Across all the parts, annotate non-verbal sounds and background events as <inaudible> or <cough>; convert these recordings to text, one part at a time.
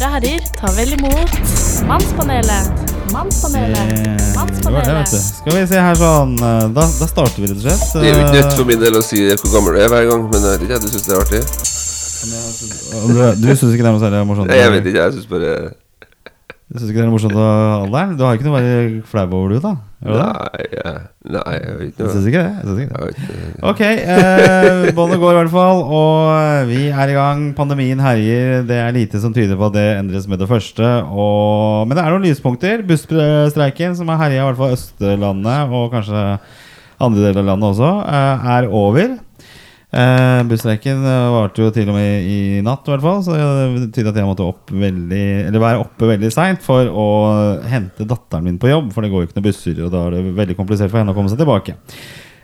damer og herrer, ta vel imot Mannspanelet. Mannspanelet. Eh, Det det. Mannspanelet. Skal vi se her sånn eh, Da, da starter vi rett og slett. Det er jo ikke nytt for Eh, min del å si hvor gammel du er hver gang, men jeg vet ikke, du syns det er artig? Du, du syns ikke det er noe særlig morsomt? Jeg vet ikke, jeg syns bare Du syns ikke det er morsomt av alderen? Du har ikke noe å være flau over, du, da? Nei, jeg, nei, jeg vet ikke syns ikke det? Jeg ikke det. Jeg. Ok, eh, båndet går i hvert fall, og vi er i gang. Pandemien herjer. Det er lite som tyder på at det endres med det første. Og, men det er noen lyspunkter. Busstreiken, som har herja i hvert fall Østlandet, og kanskje andre deler av landet også, eh, er over. Eh, Busstreiken eh, varte jo til og med i natt, i hvert fall. Så det betyr at jeg måtte opp veldig Eller være oppe veldig seint for å hente datteren min på jobb. For det går jo ikke noen busser, og da er det veldig komplisert for henne å komme seg tilbake.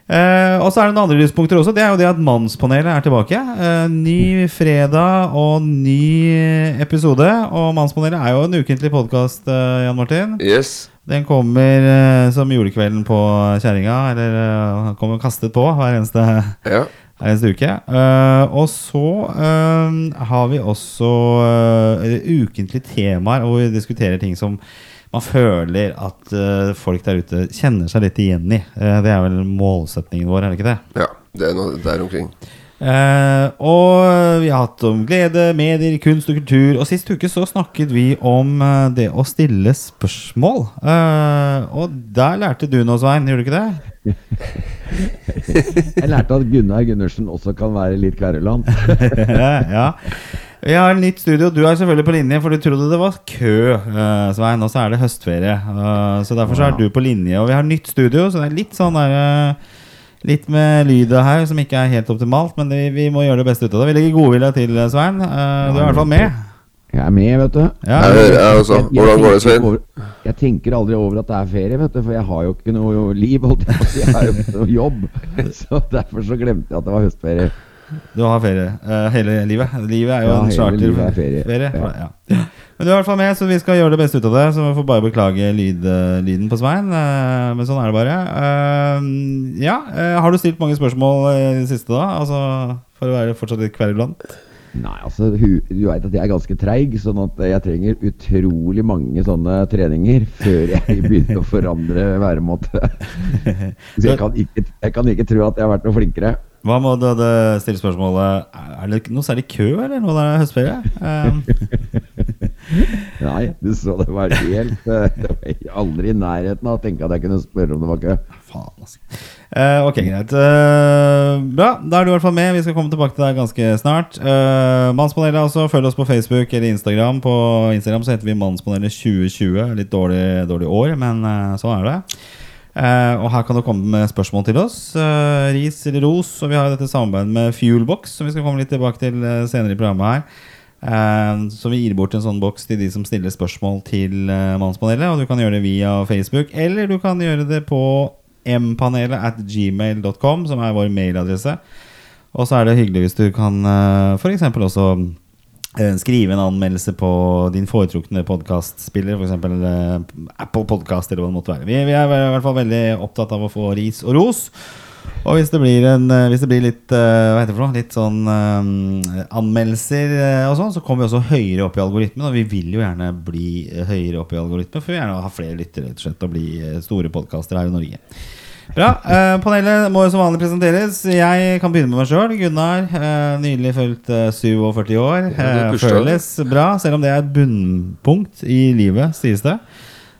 Eh, og så er det noen andre lyspunkter også. Det er jo det at Mannspanelet er tilbake. Eh, ny fredag og ny episode. Og Mannspanelet er jo en ukentlig podkast, Jan Martin. Yes. Den kommer eh, som julekvelden på kjerringa. Eller eh, kommer kastet på hver eneste Ja. Hver eneste uke. Uh, og så uh, har vi også uh, ukentlige temaer hvor vi diskuterer ting som man føler at eh, folk der ute kjenner seg litt igjen i. Eh, det er vel målsetningen vår, er det ikke det? ja. Det er noe der omkring. Eh, og vi har hatt om glede, medier, kunst og kultur. Og sist uke så snakket vi om eh, det å stille spørsmål. Eh, og der lærte du noe, Svein. Gjorde du ikke det? <laughs> Jeg lærte at Gunnar Gundersen også kan være litt kverulant. <laughs> ja. Vi har en nytt studio. Du er selvfølgelig på linje, for du trodde det var kø, Uh, Svein. Og så er det høstferie. Eh, så derfor så er du på linje. Og vi har nytt studio, så det er litt sånn der eh, Litt med lydet her som ikke er helt optimalt, men det, vi må gjøre det beste ut av det. Vi legger godvilja til, eh, Svein. Uh, du er i hvert fall med. Jeg er med, vet du. Ja, Jeg hører, jeg også. Hvordan går det, Svein? over- Jeg tenker aldri over at det er ferie, vet du, for jeg har jo ikke noe liv. Holdt jeg, på jeg har jo ikke noe jobb. <laughs> Så derfor så glemte jeg at det var høstferie. Du har ferie uh, hele livet. Livet er jo Ja, en charterferie. charter. er ferie. Ja. Ja. Men du er i hvert fall med, så vi skal gjøre det beste ut av det. Så vi får bare beklage lyd, eh, lyden på Svein. eh, men sånn er det bare. Eh, ja, Har du stilt mange spørsmål i det siste, da? Altså, For å være fortsatt litt kverulant? Nei, altså, du veit at jeg er ganske treig, sånn at jeg trenger utrolig mange sånne treninger før jeg <laughs> begynner å forandre væremåte. Så jeg kan, ikke, jeg kan ikke tro at jeg har vært noe flinkere. Hva må du stille spørsmålet Er det noe særlig kø, eller Nå er det høstferie? <laughs> Eh, Nei, du så det var helt eh, Det var aldri i nærheten av å tenke at jeg kunne spørre om det var kø. Faen, altså. Eh, ok, greit. Eh, bra, da er du i hvert fall med. Vi skal komme tilbake til deg ganske snart. Uh, Mannspanelet, også. Følg oss på Facebook eller Instagram. På Instagram så heter vi Mannspanelet 2020. Litt dårlig, dårlig år, men eh, sånn er det. Uh, og her kan du komme med spørsmål til oss. Uh, ris eller ros. Og vi har dette samarbeidet med Fuelbox, som vi skal komme litt tilbake til eh, senere i programmet her. Eh, så vi gir bort en sånn boks til de som stiller spørsmål til uh, Mannspanelet. Og du kan gjøre det via Facebook, eller du kan gjøre det på mpanelet at gmail.com, som er vår mailadresse. Og så er det hyggelig hvis du kan uh, f.eks. også eh, skrive en anmeldelse på din foretrukne podkastspiller, f.eks. Uh, Apple Podcast eller hva det måtte være. Vi er i hvert fall veldig opptatt av å få ris og ros. Og hvis det blir, en, eh, hvis det blir litt, eh, hva heter det for noe, litt sånn um, anmeldelser og sånn, så kommer vi også høyere opp i algoritmen. Og vi vil jo gjerne bli høyere opp i algoritmen, for vi vil gjerne ha flere lyttere rett og slett, og bli store podkaster her i Norge. Bra. Eh, panelet må som vanlig presenteres. Jeg kan begynne med meg sjøl. Gunnar. Eh, nylig fylt eh, 47 år. Føles bra, selv om det er et bunnpunkt i livet, sies det.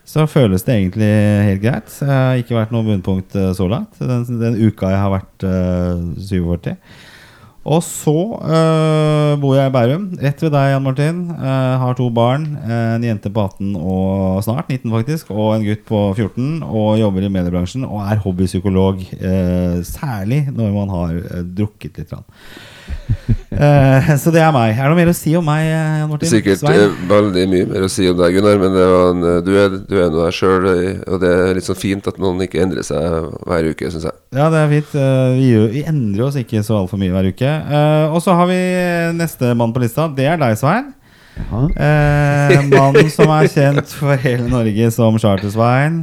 Så føles det egentlig helt greit. Jeg har ikke vært noe bunnpunkt eh, så langt. Den, den uka jeg har vært uh, 47. Og så uh, bor jeg i Bærum, rett ved deg, Jan Martin. Uh, har to barn. eh, En jente på 18 og snart 19 faktisk, og en gutt på 14. Og jobber i mediebransjen og er hobbypsykolog. Uh, særlig når man har eh, drukket litt. Grann. <laughs> Eh, så det er meg. Er det noe mer å si om meg, eh, Jan Martin? Sikkert Svein? eh, veldig mye mer å si om deg, Gunnar, men det var en, eh, du er, du er nå deg sjøl, og det er litt sånn fint at noen ikke endrer seg hver uke, syns jeg. Ja, det er fint. Eh, Vi, vi endrer oss ikke så altfor mye hver uke. Uh, og så har vi neste mann på lista. Det er deg, Svein. Jaha. Eh, mannen som er kjent for hele Norge som Charter-Svein.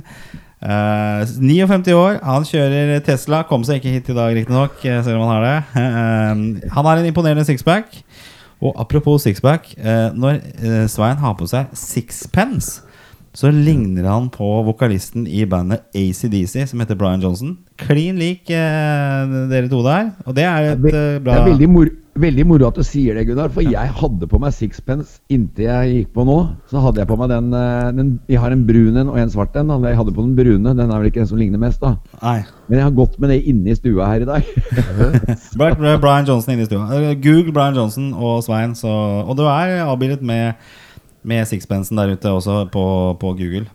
Eh, 59 år, han kjører Tesla. Kom seg ikke hit i dag, riktignok, eh, selv han har det. Uh, han har en imponerende sixpack. Og apropos sixpack, Uh, når Svein har på seg sixpence, så ligner han på vokalisten i bandet ACDC, som heter Brian Johnson. Klin lik eh, dere to der. Og det er et eh, Det bra er veldig, mor veldig moro at du sier det, Gunnar. For jeg hadde på meg sixpence inntil jeg gikk på nå. Så hadde jeg på meg den, eh, den Jeg har en brun en og en svart en. Jeg hadde på den brune. Den er vel ikke den som ligner mest, da. Nei. Men jeg har gått med det inne i stua her i dag. <laughs> Brian Brian Johnson inne i stua. Eh, Google Brian Johnson og Svein, så Og du er avbildet med, med sixpensen der ute også på, på Google.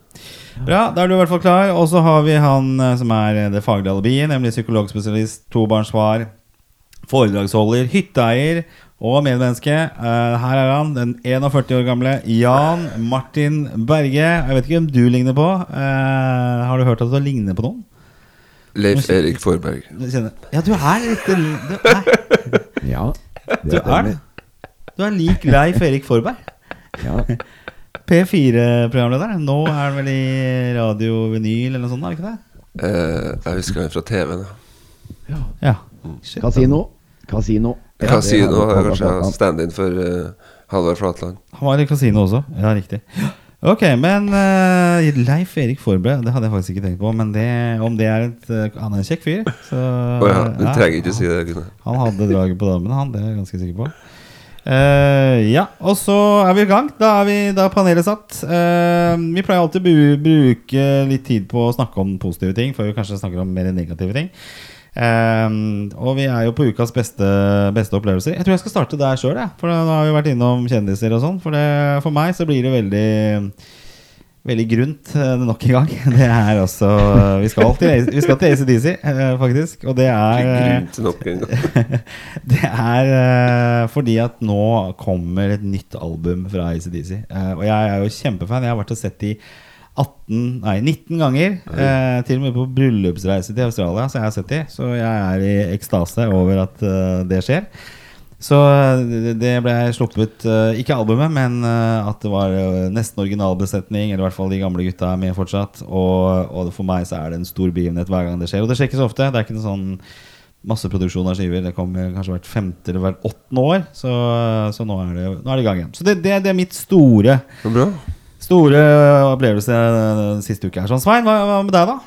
Bra, da er du i hvert fall klar. Og så har vi han eh, som er det faglige alibiet, nemlig psykologspesialist, tobarnsfar, foredragsholder, hytteeier og medmenneske. Eh, her er han, den 41 år gamle Jan Martin Berge. Jeg vet ikke hvem du ligner på. Eh, har du hørt at du ligner på noen? Leif Erik Forberg. Ja, du er litt Du er, ja, du er. Du er lik Leif Erik Forberg. Ja. P4-programleder. Nå er han vel i Radio Vinyl eller noe sånt? er det ikke det? Eh, jeg husker han fra TV. da Ja. Shit. Kasino. Kasino. Ja, Casino er kanskje stand-in for uh, Halvard Flatland. Han var i kasino også. Ja, riktig. Ok, men uh, Leif Erik Forberg, det hadde jeg faktisk ikke tenkt på. Men det, om det er et uh, Han er en kjekk fyr. Så, oh, ja, du ja, trenger ikke si det. Gunnar. Han hadde draget på damene, han. Det er jeg ganske sikker på. Eh, ja, og så er vi i gang. Da er, vi, da er panelet satt. Uh, vi pleier alltid å bruke litt tid på å snakke om positive ting, før vi kanskje snakker om mer negative ting. Uh, og vi er jo på ukas beste, beste opplevelser. Jeg tror jeg skal starte der sjøl, for nå har vi vært innom kjendiser og sånn. For, for meg så blir det veldig Veldig grunt eh, nok en gang. <laughs> Det er også Vi skal til, vi skal til ACDC, eh, faktisk. Og det er Grunt nok en gang. <laughs> det er eh, fordi at nå kommer et nytt album fra ACDC. Uh, og jeg er jo kjempefan. Jeg har vært og sett de 18, nei, 19 ganger. eh, til og med på bryllupsreise til Australia. Så jeg har sett de Så jeg er i ekstase over at eh, det skjer. Så eh, det- ble sluppet eh, Ikke albumet, men eh, at det var nesten originalbesetning. Eller i hvert fall de gamle gutta er med fortsatt. Og, og for meg så er det en stor begivenhet hver gang det skjer. Og det skjer ikke så ofte. Det er ikke noen sånn masseproduksjon av skiver. Det kommer kanskje hvert femte eller hvert åttende år. Så, så nå, er det, nå er det i gang igjen. Så det, det, det er mitt store Så bra. Store opplevelse den siste uke her. Sånn, Svein, hva, hva med deg, da?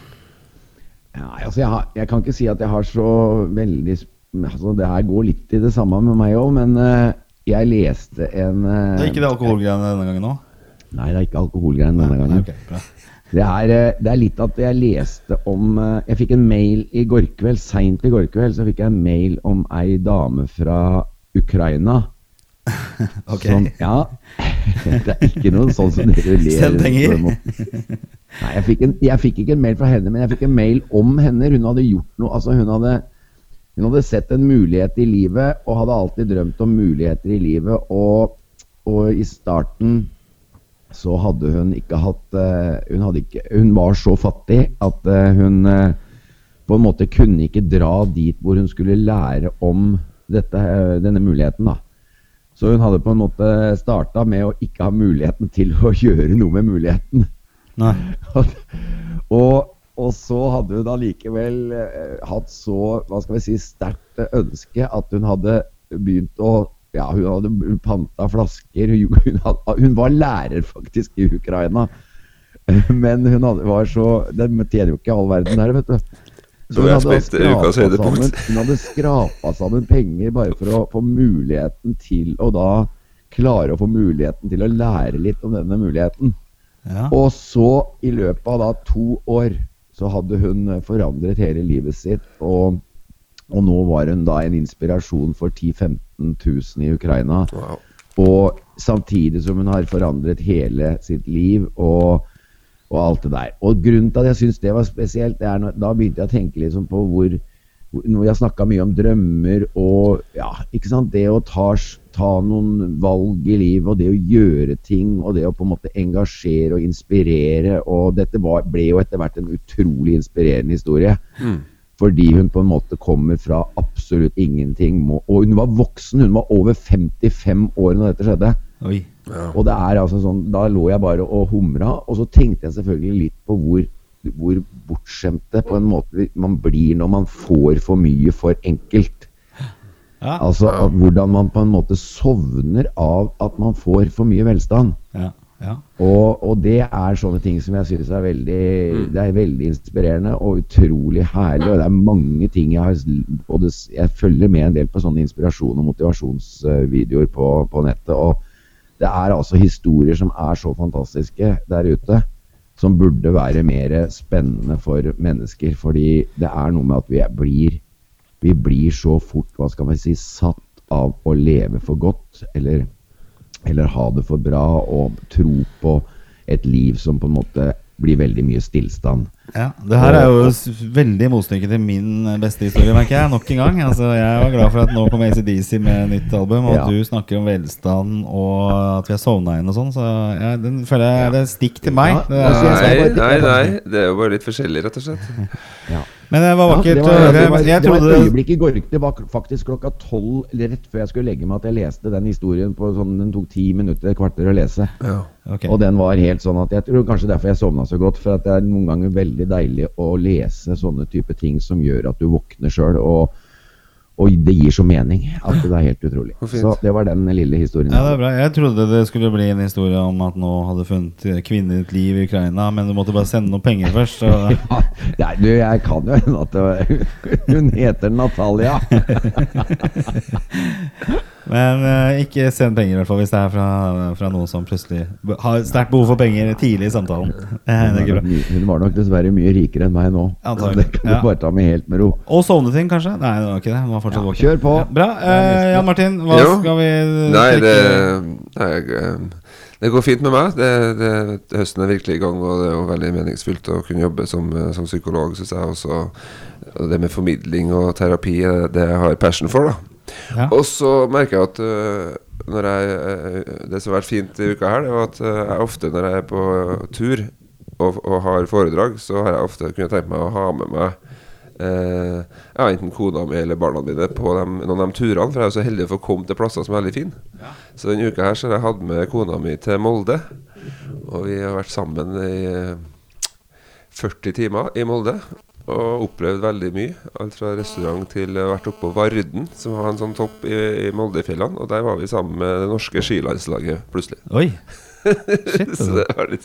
Ja, altså jeg, har, jeg kan ikke si at jeg har så veldig altså Det her går litt i det samme med meg òg, men uh, jeg leste en uh, Det er ikke det alkoholgreiene denne gangen òg? Nei, det er ikke alkoholgreiene denne gangen. Ok, bra. Det er, eh, det er litt at jeg leste om Jeg fikk en mail i går kveld, seint i går kveld, så fikk jeg en mail om ei dame fra Ukraina. <laughs> Ok. Som, ja. <laughs> Det er ikke noe sånn som dere ler Send penger. Nei, jeg fikk, en, jeg fikk ikke en mail fra henne, men jeg fikk en mail om henne. Hun hadde gjort noe Altså, hun hadde, hun hadde sett en mulighet i livet, og hadde alltid drømt om muligheter i livet. Og, og i starten så hadde hun ikke hatt eh, hun, ikke, hun var så fattig at eh, hun eh, på en måte kunne ikke dra dit hvor hun skulle lære om dette, denne muligheten. da. Så hun hadde på en måte starta med å ikke ha muligheten til å <laughs> gjøre noe med muligheten. Nei. og, og så hadde hun allikevel eh, hatt så hva skal vi si, sterkt eh, ønske at hun hadde begynt å ja, hun hadde panta flasker. Hun, hun, hadde, hun var lærer faktisk i Ukraina. <laughs> Men hun hadde, var så De tjener jo ikke all verden der, vet du. Så hun hadde skrapa sammen, hun hadde skrapa sammen penger bare for å få muligheten til å da klare å få muligheten til å lære litt om denne muligheten. Ja. Og så, i løpet av da to år, så hadde hun forandret hele livet sitt. Og, og nå var hun da en inspirasjon for 10 000-15 000 i Ukraina. Wow. Og samtidig som hun har forandret hele sitt liv og, og alt det der. Og grunnen til at jeg syns det var spesielt, det er når, da begynte jeg å tenke liksom på hvor Når jeg snakka mye om drømmer og ja, ikke sant, det å ta, ta noen valg i livet og det å gjøre ting og det å på en måte engasjere og inspirere og Dette var, ble jo etter hvert en utrolig inspirerende historie. Fordi hun på en måte kommer fra absolutt ingenting. Og hun var voksen, hun var over 55 år når dette skjedde. Oi. Ja. Og det er altså sånn, Da lå jeg bare og humra, og så tenkte jeg selvfølgelig litt på hvor hvor bortskjemte på en måte man blir når man får for mye for enkelt. Ja. Altså hvordan man på en måte sovner av at man får for mye velstand. Ja. ja. Og, og det er sånne ting som jeg synes er veldig Det er veldig inspirerende og utrolig herlig. Og det er mange ting jeg har både, Jeg følger med en del på sånne inspirasjon- og motivasjonsvideoer på, på nettet. Og det er altså historier som er så fantastiske der ute. Som burde være mer spennende for mennesker. Fordi det er noe med at vi blir Vi blir så fort, hva skal man si, satt av å leve for godt. Eller eller ha det for bra og tro på et liv som på en måte blir veldig mye stillstand. Ja, Det her er jo veldig motstykke til min beste historie, merker jeg. Nok en gang. Altså, jeg var glad for at nå kom ACDC med nytt album, og Ja. du snakker om velstand og at vi har sovna inn og sånn. Så ja, den føler jeg det er stikk til meg. Det er, Nei, nei, nei. Det er jo bare litt forskjellig, rett og slett. Ja. men det var Ja, vakkert det, å var, det, høre. var, Jeg det var et øyeblikk i går. Det var faktisk klokka tolv, eller rett før jeg skulle legge meg, at jeg leste den historien på sånn Den tok ti minutter, et kvarter å lese. Ja. Okay. Og den var helt sånn at jeg tror kanskje derfor jeg sovna så godt. For at det er noen ganger veldig deilig å lese sånne type ting som gjør at du våkner sjøl. Og, og det gir så mening at det er helt utrolig. Så det var den lille historien. Ja, det er bra. Jeg trodde det skulle bli en historie om at nå hadde funnet kvinner et liv i Ukraina, men du måtte bare sende noen penger først. <laughs> Ja, du, jeg kan jo hende at det var, <laughs> hun heter Natalia. <laughs> Men uh, ikke send penger, i hvert fall hvis det er fra, fra noen som plutselig har sterkt behov for penger tidlig i samtalen. <laughs> Hun, er. Hun var nok dessverre mye rikere enn meg nå. Antagelig, Det kan ja. bare ta med helt med ro. Og sovneting, kanskje? Nei, det var ikke det. Var fortsatt Ja, kjør på. Ja, bra. Uh, Jan Martin, hva Jo. skal vi Nei, det, nei, eh, det går fint med meg. Det, det, høsten er virkelig i gang, og det er jo veldig meningsfylt å kunne jobbe som, som psykolog, syns jeg også. Og det med formidling og terapi Det det jeg har passion for, da. Ja. Og så merker jeg at når jeg, øh, det som har vært fint i uka her, det var at øh, jeg ofte når jeg er på tur og, og har foredrag, så har jeg ofte kunnet tenke meg å ha med meg Uh, ja, enten kona mi eller barna mine på dem, noen av de turene. For jeg er jo så heldig for å komme til plasser som er veldig fine. Så denne uka her så har jeg hatt med kona mi til Molde. Og vi har vært sammen i eh, 40 timer i Molde. Og opplevd veldig mye. Alt fra restaurant til å vært oppe på Varden, som har en sånn topp i, i Moldefjellene. Og der var vi sammen med det norske skilandslaget plutselig. Oi. <laughs> Shit, altså. det litt,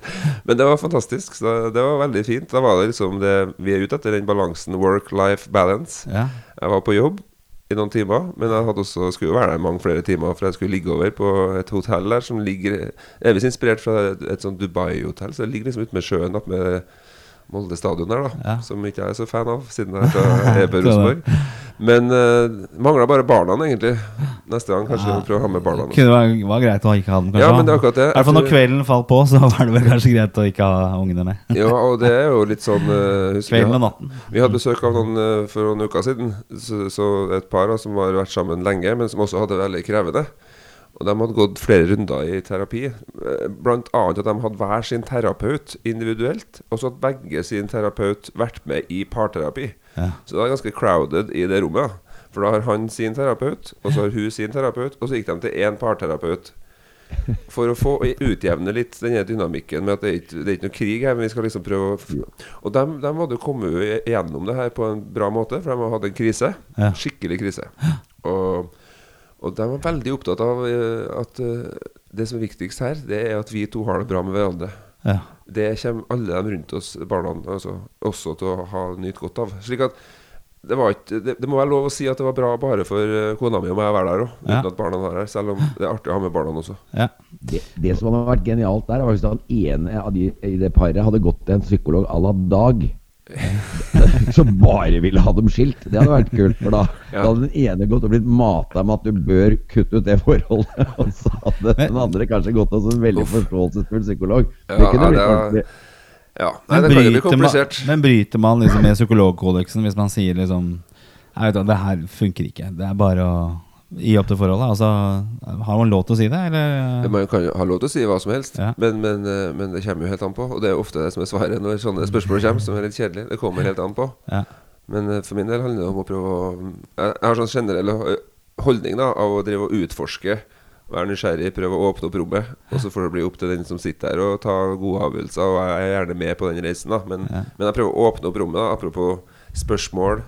men det var fantastisk. Så det var veldig fint. Da var det liksom det vi er ute etter, den balansen work-life balance. Ja. Jeg var på jobb i noen timer, men jeg hadde også, skulle være der mange flere timer. For jeg skulle ligge over på et hotell der som ligger evig inspirert fra et, et sånt Dubai-hotell. Så det ligger liksom ute med sjøen opp med Molde stadion der, da. Ja. Som ikke jeg er så fan av, siden jeg er fra <laughs> EB Rosenborg. Men uh, mangla bare barna, egentlig. Neste gang kanskje Ja. prøve å ha med barna. Det være, var greit å ikke ha dem, kanskje. Ja, men det er akkurat det. I hvert fall når kvelden falt på, så var det vel kanskje greit å ikke ha ungene med. <laughs> Ja, og det er jo litt sånn uh, Kvelden og natten. Vi hadde besøk av noen uh, for noen uker siden. Så, så et par da, som har vært sammen lenge, men som også hadde det veldig krevende. Og de hadde gått flere runder i terapi. Eh, Blant annet at de hadde hver sin terapeut individuelt. Og så hadde begge sin terapeut vært med i parterapi. Ja. Så det var ganske crowded i det rommet. For da har han sin terapeut, og så har hun sin terapeut, og så gikk de til én parterapeut. For å få utjevne litt denne dynamikken med at det er ikke det er ikke noe krig her, men vi skal liksom prøve å Og de, de hadde kommet gjennom det her på en bra måte, for de hadde hatt en krise. Skikkelig krise. Og, og de var veldig opptatt av eh, at eh, det som er viktigst her, det er at vi to har det bra med hverandre. Ja. Det kommer alle de rundt oss, barna, altså, også til å ha nytt godt av. Slik at det, var ikke, det, det må være lov å si at det var bra bare for eh, kona mi og meg å være der òg, uten Ja. at barna var her, Selv om det er artig å ha med barna også. Ja. Det, det som hadde vært genialt der, var hvis den ene av de i det paret hadde gått til en psykolog à la Dag. <laughs> Som bare ville ha dem skilt. Det hadde vært kult. For da, Ja. da hadde den ene gått og blitt mata med at du bør kutte ut det forholdet. <laughs> Og så hadde den andre kanskje gått hos en veldig forståelsesfull psykolog. Ja, det kunne blitt det ordentlig. Ja, Nei, Men det kan bli bryter, man, men bryter man liksom med psykologkodeksen hvis man sier liksom Jeg vet da, det her funker ikke. Det er bare å gi opp til forholdet. Altså, har man lov til å si det, eller? Man kan jo ha lov til å si hva som helst, Ja. men, men, eh, men det kommer jo helt an på. Og det er ofte det som er svaret når sånne spørsmål kommer, som er litt kjedelig. Det kommer helt an på. Ja. Men eh, for min del handler det om å prøve å Jeg, har sånn generell eh, holdning da av å drive og utforske Vær nysgjerrig, prøve å åpne opp rommet. Og så får det bli opp til den som sitter der og ta gode avgjørelser. Og jeg er gjerne med på den reisen, da. Men, men jeg prøver å åpne opp rommet. da Apropos spørsmål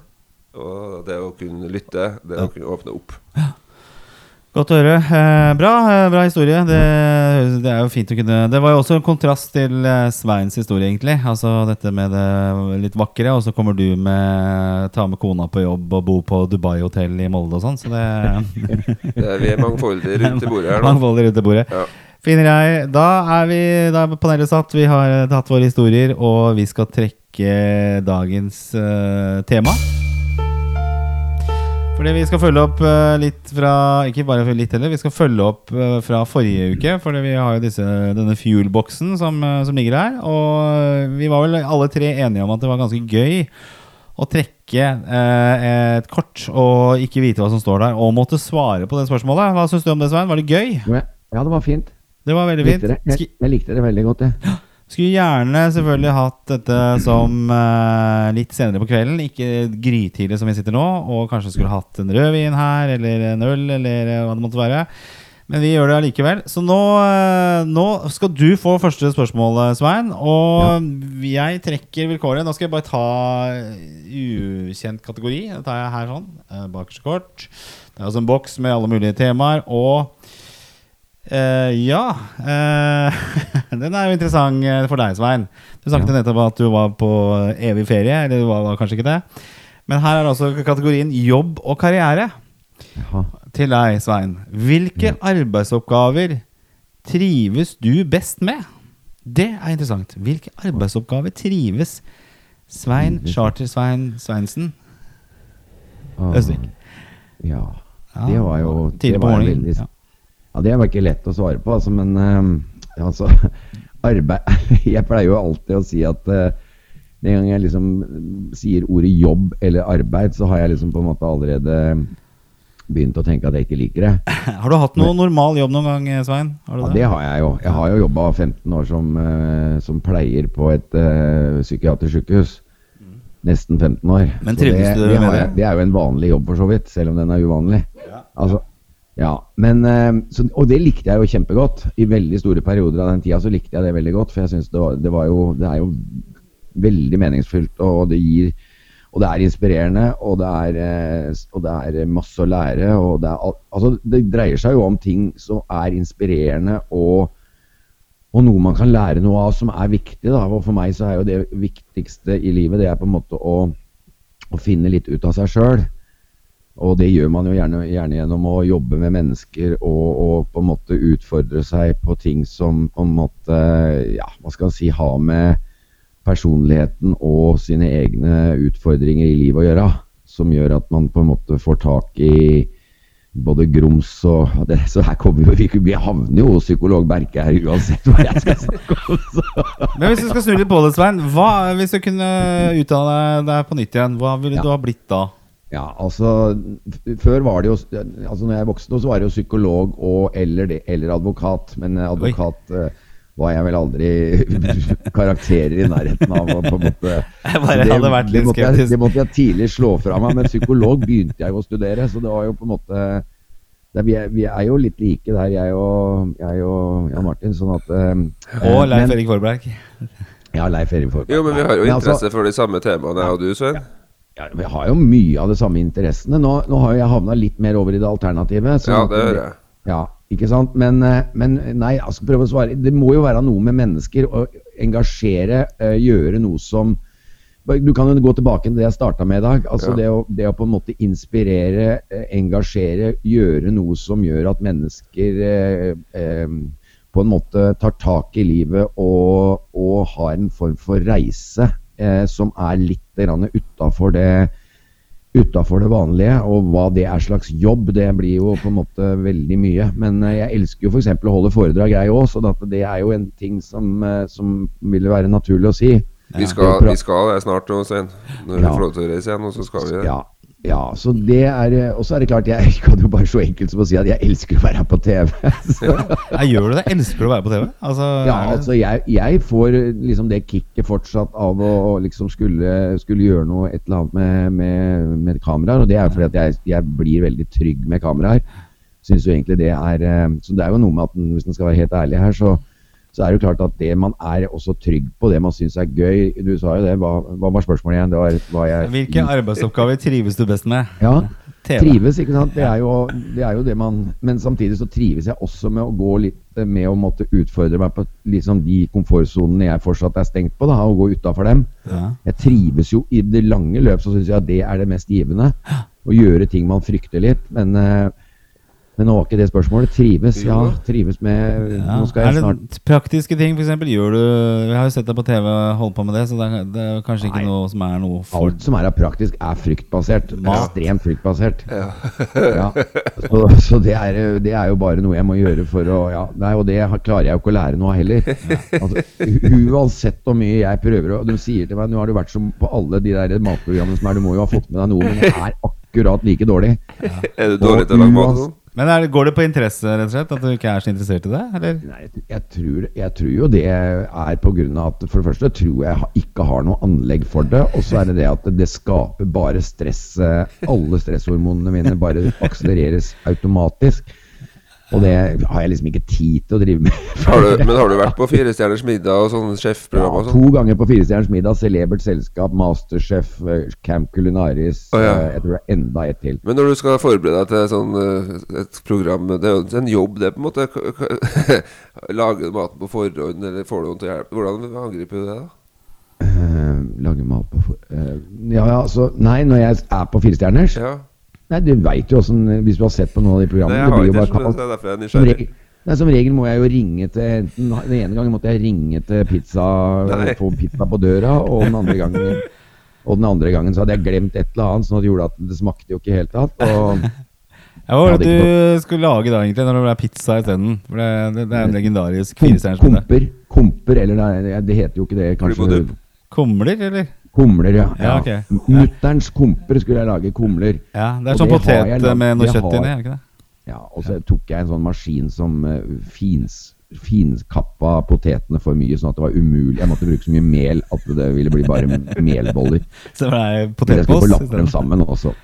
og det å kunne lytte. Det å kunne åpne opp. Godt å høre. Eh, bra, eh, bra historie. Det, det er jo fint å kunne Det var jo også en kontrast til eh, Sveins historie, egentlig. Altså dette med det litt vakre, og så kommer du med ta med kona på jobb og bo på Dubai-hotell i Molde og sånn. Så det <laughs> Det er, vi er mangfoldige <laughs> rundt i bordet her nå. Mangfoldige rundt det bordet. Ja. Finner jeg. Da er vi Da er panelet satt. Vi har tatt våre historier, og vi skal trekke dagens uh, tema. Fordi vi skal følge opp eh, litt fra Ikke bare litt heller, vi skal følge opp eh, fra forrige uke. Fordi vi har jo disse, denne fuel-boksen som, eh, som ligger her. Og vi var vel alle tre enige om at det var ganske gøy å trekke et kort og ikke vite hva som står der, og måtte svare på det spørsmålet. Hva syns du om det, Svein? Var det gøy? Ja, det var fint. Det var veldig Likte fint. det. Jeg, jeg likte det veldig godt, jeg. <gasps> Skulle gjerne selvfølgelig hatt dette som eh, litt senere på kvelden, ikke grytidlig som vi sitter nå, og kanskje skulle hatt en rødvin her, eller en øl, eller eh, hva det måtte være. Men vi gjør det allikevel. Så nå, eh, nå skal du få første spørsmål, eh, Svein. Og jeg trekker vilkåret. Nå skal jeg bare ta ukjent kategori. Det tar jeg her sånn. eh, Bakerste kort. Det er altså en boks med alle mulige temaer. Og Eh, ja. Uh, <laughs> den er jo interessant eh, for deg, Svein. Du snakket nettopp at du var på evig ferie. Eller du var, kanskje ikke det. Men her er altså kategorien jobb og karriere. Jaha. Til deg, Svein. Hvilke arbeidsoppgaver trives du best med? Det er interessant. Hvilke arbeidsoppgaver trives Svein Charter-Svein Sveinsen Ah, Østvik? Ja. Det var jo det Tidlig på var veldig- Ja. Ja, det var ikke lett å svare på, altså, men uh, <laughs> altså Arbeid <laughs> Jeg pleier jo alltid å si at uh, den gang jeg liksom sier ordet jobb eller arbeid, så har jeg liksom på en måte allerede begynt å tenke at jeg ikke liker det. <laughs> Har du hatt noe normal jobb noen gang, Svein? Har du Ja, det har jeg jo. Jeg har jo jobba 15 år som, uh, som pleier på et uh, psykiatrisk sykehus. Nesten 15 år. Men trives du det, med det? Det er jo en vanlig jobb, for så vidt. Selv om den er uvanlig. Altså, ja, men, eh, så, Og det likte jeg jo kjempegodt. I veldig store perioder av den tida så likte jeg det veldig godt. For jeg syns det, det var jo Det er jo veldig meningsfylt, og det gir og det er inspirerende, og det er, eh, og det er masse å lære. Og det, er, altså, det dreier seg jo om ting som er inspirerende og, og noe man kan lære noe av som er viktig. Da. Og for meg så er jo det viktigste i livet det er på en måte å, å finne litt ut av seg sjøl. Og det gjør man jo gjerne, gjerne gjennom å jobbe med mennesker og, og på en måte utfordre seg på ting som på en måte, ja, hva skal man si, har med personligheten og sine egne utfordringer i livet å gjøre. Som gjør at man på en måte får tak i både grums og det, Så her kommer vi Vi havner jo hos psykolog Berke her uansett hva jeg skal snakke om. Men hvis du skal snu litt på det, Svein. Hva, hvis du kunne uttale deg på nytt igjen, hva ville Ja. du ha blitt da? Ja, altså Før var det jo Altså når jeg vokste, så var det jo psykolog og eller, det, eller advokat. Men eh, advokat eh, var jeg vel aldri <laughs> karakterer i nærheten av. På en måte, <laughs> Jeg bare det, hadde vært litt det måtte jeg, det måtte jeg tidlig slå fra meg. Men psykolog begynte jeg jo å studere, så det var jo på en måte det, vi, er, vi er jo litt like der, jeg og, jeg og Jan Martin. Sånn at eh, Og Leif Erik Forberg. Ja, Leif Erik Forberg. Jo, men vi har jo Men altså- interesse for de samme temaene, jeg og du, Svein. Ja, vi har jo mye av de samme interessene. Nå, nå har jeg havna litt mer over i det alternativet. Ja, det gjør jeg. Ja, ikke sant? Men, eh, men nei, jeg skal prøve å svare. Det må jo være noe med mennesker å engasjere, eh, gjøre noe som Du kan jo gå tilbake til det jeg starta med i dag. Altså Ja. det, å, det å på en måte inspirere, eh, engasjere, gjøre noe som gjør at mennesker eh, eh, på en måte tar tak i livet og, og har en form for reise eh, som er litt utafor det utafor det vanlige, og hva det er slags jobb, det blir jo på en måte veldig mye. Men eh, jeg elsker jo f.eks. å holde foredrag, jeg òg, så det er jo en ting som, eh, som ville være naturlig å si. Vi skal, vi skal snart Svein. Når vi Ja. får lov til å reise igjen, og så skal vi det. Ja, ja, så det er eh, Og så er det klart, jeg <laughs> kan jo bare så enkelt som å si at jeg elsker å være på TV. <laughs> Så, Jeg gjør du det? Elsker du å være på TV? Altså, ja, altså jeg, jeg får eh, liksom det kicket fortsatt av å å liksom skulle, skulle gjøre noe et eller annet med, med, med kameraer. Og det er fordi at jeg, jeg blir veldig trygg med kameraer. Synes jo egentlig det er eh, Så det er jo noe med at hvis en skal være helt ærlig her, så, så er det jo klart at det man er også trygg på det man syns er gøy. Du sa jo det. Hva, hva var spørsmålet igjen? Det var hva jeg Hvilke arbeidsoppgaver trives du best med? Ja, TV. trives, ikke sant. Det er, jo, det er jo det man Men samtidig så trives jeg også med å gå litt med å måtte utfordre meg på liksom de komfortsonene jeg fortsatt er stengt på, da, og gå utafor dem. Ja. Jeg trives jo i det lange løp, så syns jeg at det er det mest givende. Å gjøre ting man frykter litt. Men, eh, men nå var ikke det spørsmålet. Trives, ja. Trives med Ja. Nå skal Er det praktiske ting, f.eks.? Gjør du Jeg har jo sett deg på TV holde på med det, så det er, det er kanskje ikke Nei. noe som er noe for Alt som er av praktisk, er fryktbasert. Mat. Ekstremt fryktbasert. Ja. Ja. Så, så det, er, det er jo bare noe jeg må gjøre for å ja, nei, Og det klarer jeg jo ikke å lære noe av heller. Altså, uansett hvor mye jeg prøver å De sier til meg Nå har du vært som på alle de der matprogrammene som er Du må jo ha fått med deg noe, men det er akkurat like dårlig. Er du dårlig til å lage mat? Men er, går det på interesse, rett og slett? At du ikke er så interessert i det? Eller? Nei, jeg, tror, jeg tror jo det er på grunn av at For det første tror jeg ikke har noe anlegg for det. Og så er det det at det skaper bare stress. eh, Alle stresshormonene mine bare akselereres automatisk. Og det har jeg liksom ikke tid til å drive med. <laughs> Har du, men har du vært på <laughs> Fire stjerners middag og sånne sjefprogram Ja, sånn? to ganger på Firestjerners middag, celebert selskap, Masterchef, eh, Camp Culinaris. Oh, ja. eh, Jeg tror det er enda et til. Men når du skal forberede deg til sånn, eh, et program Det er jo en jobb, det, på en måte. <laughs> Lage maten på forhånd, eller får du noen til å hjelpe? Hvordan angriper du det, da? Uh, lage mat på for... Uh, ja, ja, altså Nei, når jeg er på Firestjerners Ja, Nei, du veit jo åssen Hvis du har sett på noen av de programmene jeg det blir jo bare det, kaos. det er derfor jeg er Som nysgjerrig. regel, nei, som regel må jeg jo ringe til enten, Den ene gangen måtte jeg ringe til pizza Nei. få pizza på døra, og den andre gangen Og den andre gangen så hadde jeg glemt et eller annet, sånn at det gjorde at det smakte jo ikke <laughs> i det hele tatt. Og hva var det du skulle lage da, egentlig, når det ble pizza isteden? For det, det, det er en legendarisk firestjerners komper, komper, eller nei, det heter jo ikke det, kanskje Kumler, eller? Kumler, ja. Ja, ok. Mutterns komper skulle jeg lage, kumler. Ja, det er sånn potet med noe kjøtt inni, er ikke det? Ja, og så tok jeg en sånn maskin som uh, fins, finkappa potetene for mye, sånn at det var umulig. Jeg måtte bruke så mye mel at det ville bli bare <laughs> melboller. Så det ble Men jeg skulle få lappet dem sammen også.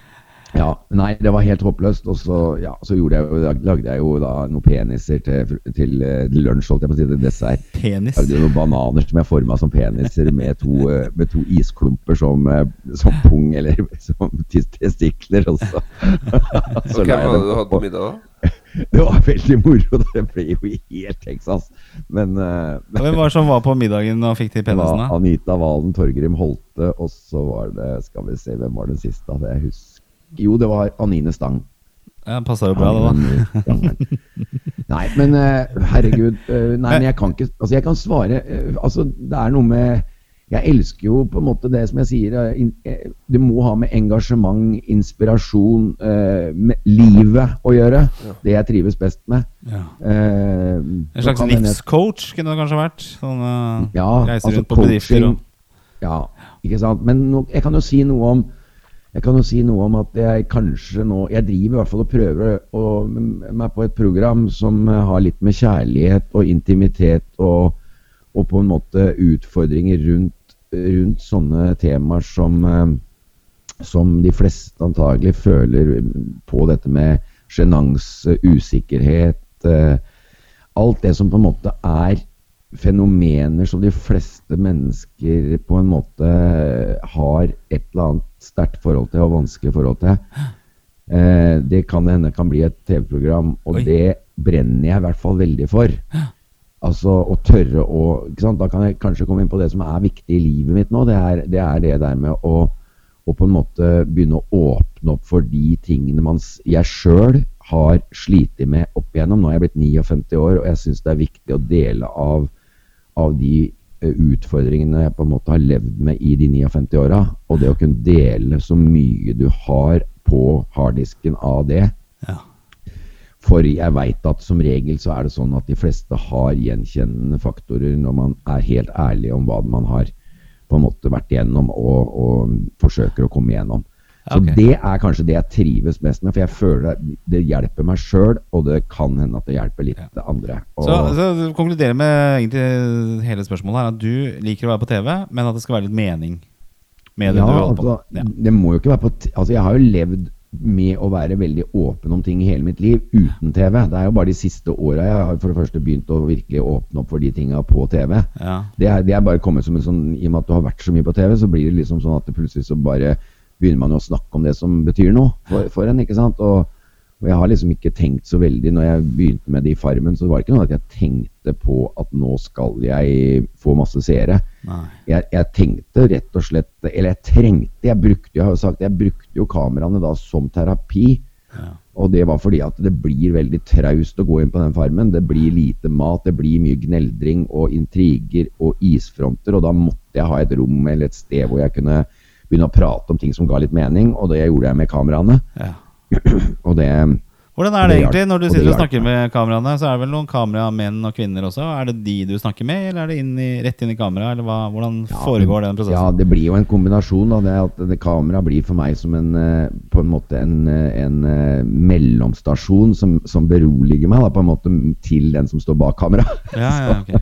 Ja, Nei, det var helt håpløst. Og så, ja, så jeg jo, lagde jeg jo da noen peniser til, til eh, lunsj, holdt jeg på å si, til dessert. Penis. Lagde noen bananer som jeg forma som peniser med to, eh, med to isklumper som, eh, som pung, eller <laughs> som testikler. Og så, <laughs> så okay, la jeg det du hatt på- middag, da? <laughs> Det var veldig moro. Det ble jo helt Texas. Men, uh, Hvem var det som var på middagen og fikk de penisene? Anita Valen, Torgrim Holte, og så var det Skal vi se, hvem var den siste? Jeg husker Jo, det var Anine Stang. Ja, Passa jo bra, det, da. Nei, men eh, herregud. eh, Nei, men jeg kan ikke Altså, jeg kan svare eh, Altså, det er noe med jeg elsker jo på en måte det som jeg sier. in- Det må ha med engasjement, inspirasjon, eh, med livet å gjøre. Det jeg trives best med. Ja. Eh, En slags kan livscoach kunne det kanskje vært? Sånn, uh, Ja, altså rundt på bedrifter og Ja, ikke sant. Men no, jeg kan jo si noe om jeg kan jo si noe om at jeg kanskje nå Jeg driver i hvert fall og prøver å, meg på et program som har litt med kjærlighet og intimitet og, og på en måte utfordringer rundt, rundt sånne temaer som eh, som de fleste antagelig føler på dette med sjenanse, usikkerhet eh, Alt det som på en måte er fenomener som de fleste mennesker på en måte har et eller annet sterkt forhold til og vanskelig forhold til. Eh, det kan hende kan bli et TV-program, og Oi. det brenner jeg i hvert fall veldig for. Altså å tørre å? Da kan jeg kanskje komme inn på det som er viktig i livet mitt nå. Det er det, er det der med å, å på en måte begynne å åpne opp for de tingene man, jeg sjøl har slitt med opp igjennom. Nå er jeg blitt 59 år, og jeg syns det er viktig å dele av, av de eh, utfordringene jeg på en måte har levd med i de 59 åra. Og det å kunne dele så mye du har på harddisken av det. Ja. For jeg veit at som regel så er det sånn at de fleste har gjenkjennende faktorer når man er helt ærlig om hva man har på en måte vært igjennom og, og forsøker å komme igjennom. Så okay. det er kanskje det jeg trives mest med, for jeg føler at det hjelper meg sjøl, og det kan hende at det hjelper litt Ja. andre. Og, Så, så du konkluderer med egentlig hele spørsmålet her at du liker å være på TV, men at det skal være litt mening med det ja, du holder på altså, med. Ja. det må jo ikke være på Altså, jeg har jo levd med å være veldig åpen om ting i hele mitt liv uten TV. Det er jo bare de siste åra jeg har for det første begynt å virkelig åpne opp for de tinga på TV. Ja. Det er, det er bare kommet som en sånn I og med at du har vært så mye på TV, så blir det liksom sånn at det plutselig så bare begynner man jo å snakke om det som betyr noe for, for en. ikke sant? Og, og jeg har liksom ikke tenkt så veldig Når jeg begynte med det i Farmen, så var det ikke noe at jeg tenkte på at nå skal jeg få masse seere. Jeg, jeg tenkte rett og slett Eller jeg trengte Jeg brukte, jeg har jo sagt, jeg brukte jo kameraene da som terapi. Ja. Og det var fordi at det blir veldig traust å gå inn på den farmen. Det blir lite mat, det blir mye gneldring og intriger og isfronter. Og da måtte jeg ha et rom eller et sted hvor jeg kunne begynne å prate om ting som ga litt mening. Og det gjorde jeg med kameraene. Ja. <clears throat> Og det Hvordan er det Det egentlig når du og sitter og snakker med kameraene? Så er det vel noen kameramenn og -kvinner også? Er det de du snakker med, eller er det inn i, rett inn i kameraet? Hvordan foregår den Ja, det blir jo en kombinasjon. Da, det at det Kamera blir for meg som en eh, på en måte en, eh, en eh, mellomstasjon som, som beroliger meg da, på en måte til den som står bak kamera. Ja, ja, <laughs> ok.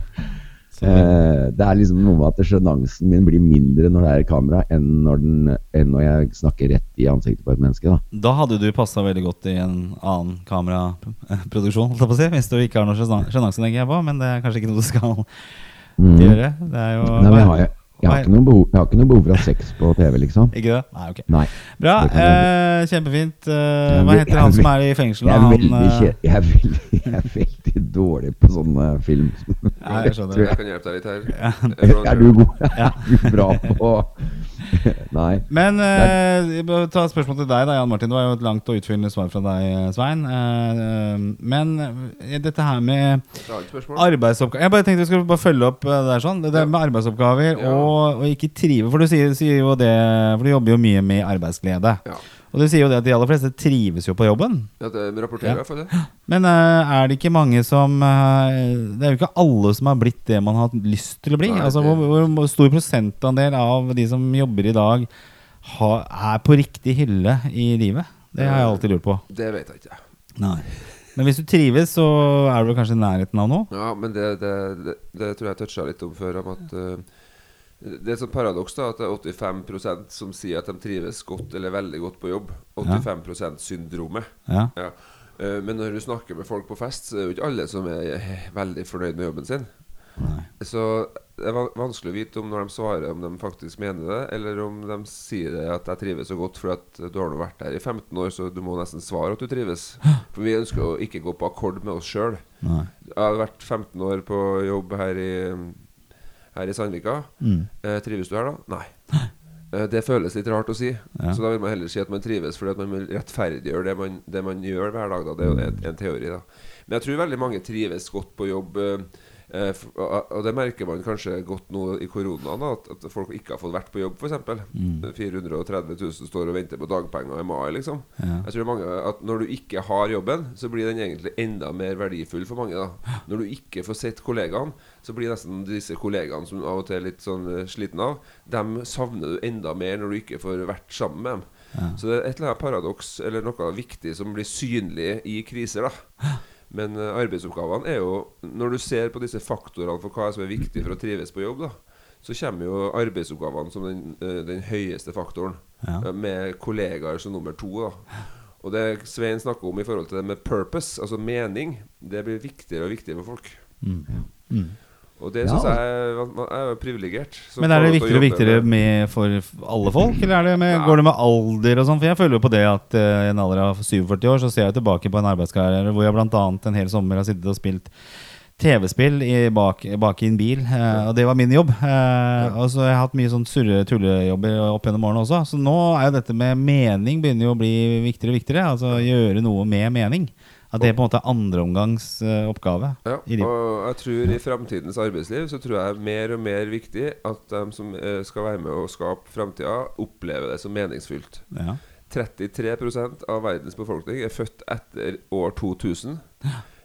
Eh, det er liksom noe med at sjenansen min blir mindre når det er kamera, enn når, den, enn når jeg snakker rett i ansiktet på et menneske. da. da hadde du passa veldig godt i en annen kameraproduksjon, si. Hvis du ikke har noe sjenan- sjenanse, tenker jeg på. Men det er kanskje ikke noe du skal Mm. gjøre. Det er jo Nei, men jeg, har, jeg, jeg, har ikke noen behov, jeg har ikke noe behov for å ha sex på TV, liksom. Ikke det? Nei, ok. Nei. Bra. Det Eh, kjempefint. Eh, hva heter han som er i fengsel? Jeg er, veldig, eh, jeg, er veldig, <laughs> jeg er veldig dårlig på sånne film. <laughs> Ja, jeg skjønner. Jeg kan hjelpe deg litt her. Ja. <laughs> Er du god? Ja. Er du bra på Nei. Men eh, jeg ta et spørsmål til deg, da, Jan Martin. Det var jo et langt og utfyllende svar fra deg, Svein. Eh, men eh, dette her med arbeidsoppgaver Jeg bare tenkte vi skulle bare følge opp eh, det der sånn. Det der med arbeidsoppgaver Ja. Og, og ikke trive. For du sier, sier jo det For du jobber jo mye med arbeidsglede. Ja. Og du sier jo det at de aller fleste trives jo på jobben. Ja, det rapporterer jeg for det. <gasps> Men uh, er det ikke mange som uh, Det er jo ikke alle som har blitt det man har hatt lyst til å bli. Nei, altså Hvor, hvor stor prosentandel av de som jobber i dag, ha, er på riktig hylle i livet? Det har jeg alltid lurt på. Det vet jeg ikke. Nei. Men hvis du trives, så er du kanskje i nærheten av noe? Ja, men det, det, det, det tror jeg toucha litt om før. Om at eh, Det er et paradoks da at det er 85% som sier at de trives godt eller veldig godt på jobb. 85 %-syndromet. Ja. Ja. Eh, Men når du snakker med folk på fest, så er det jo ikke alle som er eh, veldig fornøyd med jobben sin. Nei. Så det er vanskelig å vite om når de svarer om de faktisk mener det, eller om de sier det at 'jeg trives så godt', for at du har nå vært der i 15 år, så du må nesten svare at du trives. <gasps> For vi ønsker å ikke gå på akkord med oss sjøl. Jeg har vært 15 år på jobb her i, her i Sandvika. Mm. Eh, trives du her, da? Nei. Eh, det føles litt rart å si. Ja. Så da vil man heller si at man trives fordi at man vil rettferdiggjøre det man, det man gjør hver dag. Da. Det er jo en, en teori, da. Men jeg tror veldig mange trives godt på jobb. eh, eh, og, det merker man kanskje godt nå i koronaen, at, at folk ikke har fått vært på jobb, f.eks. Mm. 430 000 står og venter på dagpenger i mai, liksom. Ja. Jeg tror mange at Når du ikke har jobben, så blir den egentlig enda mer verdifull for mange. da Når du ikke får sett kollegaene, så blir nesten disse kollegaene som av og til er litt sånn eh, sliten av, dem savner du enda mer når du ikke får vært sammen med dem. Så det er et eller annet paradoks eller noe viktig som blir synlig i kriser. da Men eh, arbeidsoppgavene er jo Når du ser på disse faktorene for hva som er viktig for å trives på jobb, da så kommer jo arbeidsoppgavene som den, eh, den høyeste faktoren. Ja. eh, Med kollegaer som nummer to. da Og det Svein snakker om i forhold til det med purpose, altså mening, det blir viktigere og viktigere for folk. Mm. Mm. Og det Ja. jeg er privilegert. Men er det viktigere og viktigere med- for alle folk, eller er det med, Ja. går det med alder og sånn? For jeg føler jo på det at eh, i en alder av 47 år så ser jeg tilbake på en arbeidskarriere hvor jeg bl.a. en hel sommer har sittet og spilt TV-spill bak, bak i en bil, eh, og det var min jobb. Eh, og så har jeg hatt mye sånn surre-tullejobber opp gjennom årene også. Så nå er jo dette med mening begynner jo å bli viktigere og viktigere. Altså gjøre noe med mening. At det er på en måte er andreomgangs eh. Ja, og jeg tror i framtidens arbeidsliv så tror jeg mer og mer viktig at de som eh, skal være med å skape framtida, opplever det som meningsfylt. Ja. 33 av verdens befolkning er født etter år 2000.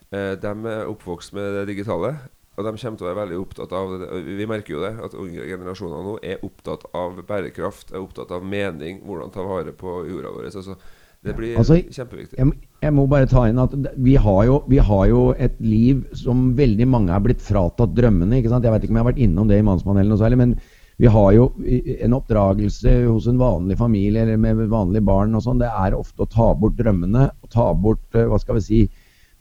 Eh, de er oppvokst med det digitale. Og de kommer til å være veldig opptatt av det. Vi merker jo det, at unge generasjoner nå er opptatt av bærekraft, er opptatt av mening, hvordan ta vare på jorda vår. Altså, det blir Altså, kjempeviktig. Jeg, jeg må bare ta inn at vi har, jo, vi har jo et liv som veldig mange er blitt fratatt drømmene. ikke sant? Jeg vet ikke om jeg har vært innom det i Mannspanelet noe særlig, men vi har jo en oppdragelse hos en vanlig familie eller med vanlige barn og sånn, det er ofte å ta bort drømmene. og Ta bort eh, hva skal vi si,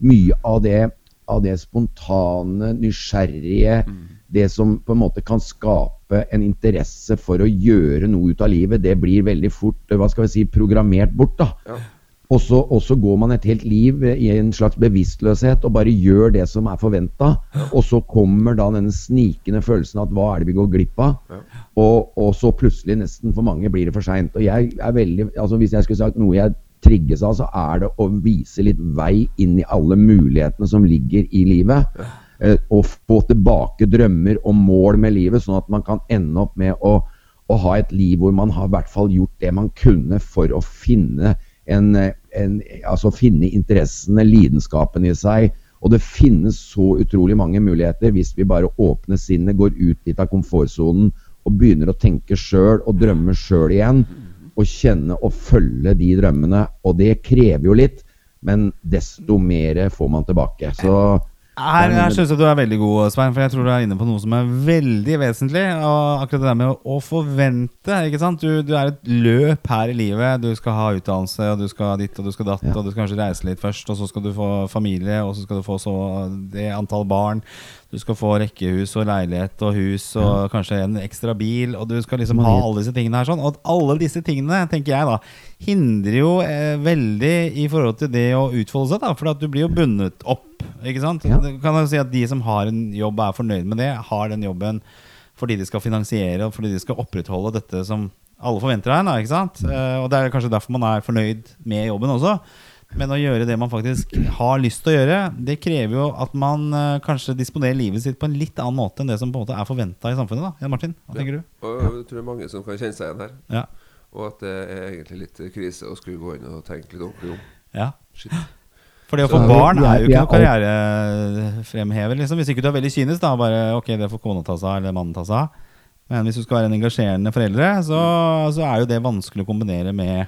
mye av det, av det spontane, nysgjerrige, mm. det som på en måte kan skape en interesse for å gjøre noe ut av livet. Det blir veldig fort eh, hva skal vi si, programmert bort. da. Ja. Og så, går man et helt liv i en slags bevisstløshet og bare gjør det som er forventa. Og så kommer da denne snikende følelsen at hva er det vi går glipp av? Ja. Og, og, så plutselig, nesten for mange, blir det for seint. Og jeg er veldig altså Hvis jeg skulle sagt noe jeg trigges av, så er det å vise litt vei inn i alle mulighetene som ligger i livet. Ja. Eh, og få tilbake drømmer og mål med livet, sånn at man kan ende opp med å, å ha et liv hvor man har i hvert fall gjort det man kunne for å finne en, en, altså finne interessene, lidenskapen i seg. Og det finnes så utrolig mange muligheter hvis vi bare åpner sinnet, går ut litt av komfortsonen og begynner å tenke sjøl og drømme sjøl igjen. Og kjenne og følge de drømmene. Og det krever jo litt, men desto mer får man tilbake. Så her, her syns jeg du er veldig god, Svein, for jeg tror du er inne på noe som er veldig vesentlig. Og akkurat det der med å, forvente. ikke sant? Du, du, er et løp her i livet. Du skal ha utdannelse, og du skal ditt og du skal datt, ja. og du skal kanskje reise litt først, og så skal du få familie, og så skal du få så det antall barn. Du skal få rekkehus og leilighet og hus og ja. kanskje en ekstra bil. Og du skal liksom ha alle disse tingene her sånn. Og alle disse tingene, tenker jeg da, hindrer jo eh, veldig i forhold til det å utfolde seg. da For at du blir jo bundet opp. Ikke sant? Ja. Kan jeg si at De som har en jobb og er fornøyd med det, har den jobben fordi de skal finansiere og fordi de skal opprettholde dette som alle forventer av en. Ikke sant? Mm. Uh, og det er kanskje derfor man er fornøyd med jobben også. Men å gjøre det man faktisk har lyst til å gjøre, det krever jo at man uh, kanskje disponerer livet sitt på en litt annen måte enn det som på en måte er forventa i samfunnet. da Jan Martin, hva ja. tenker du? Og jeg tror det er mange som kan kjenne seg igjen her. Ja. Og at det er egentlig litt krise å skulle gå inn og tenke litt ordentlig om. Ja. Shit. For det å få barn er jo ikke noe karrierefremhever. Liksom. Hvis ikke du er veldig kynisk, da bare ok, det får kona ta seg av, eller mannen ta seg av. Men hvis du skal være en engasjerende foreldre, så, så er jo det vanskelig å kombinere med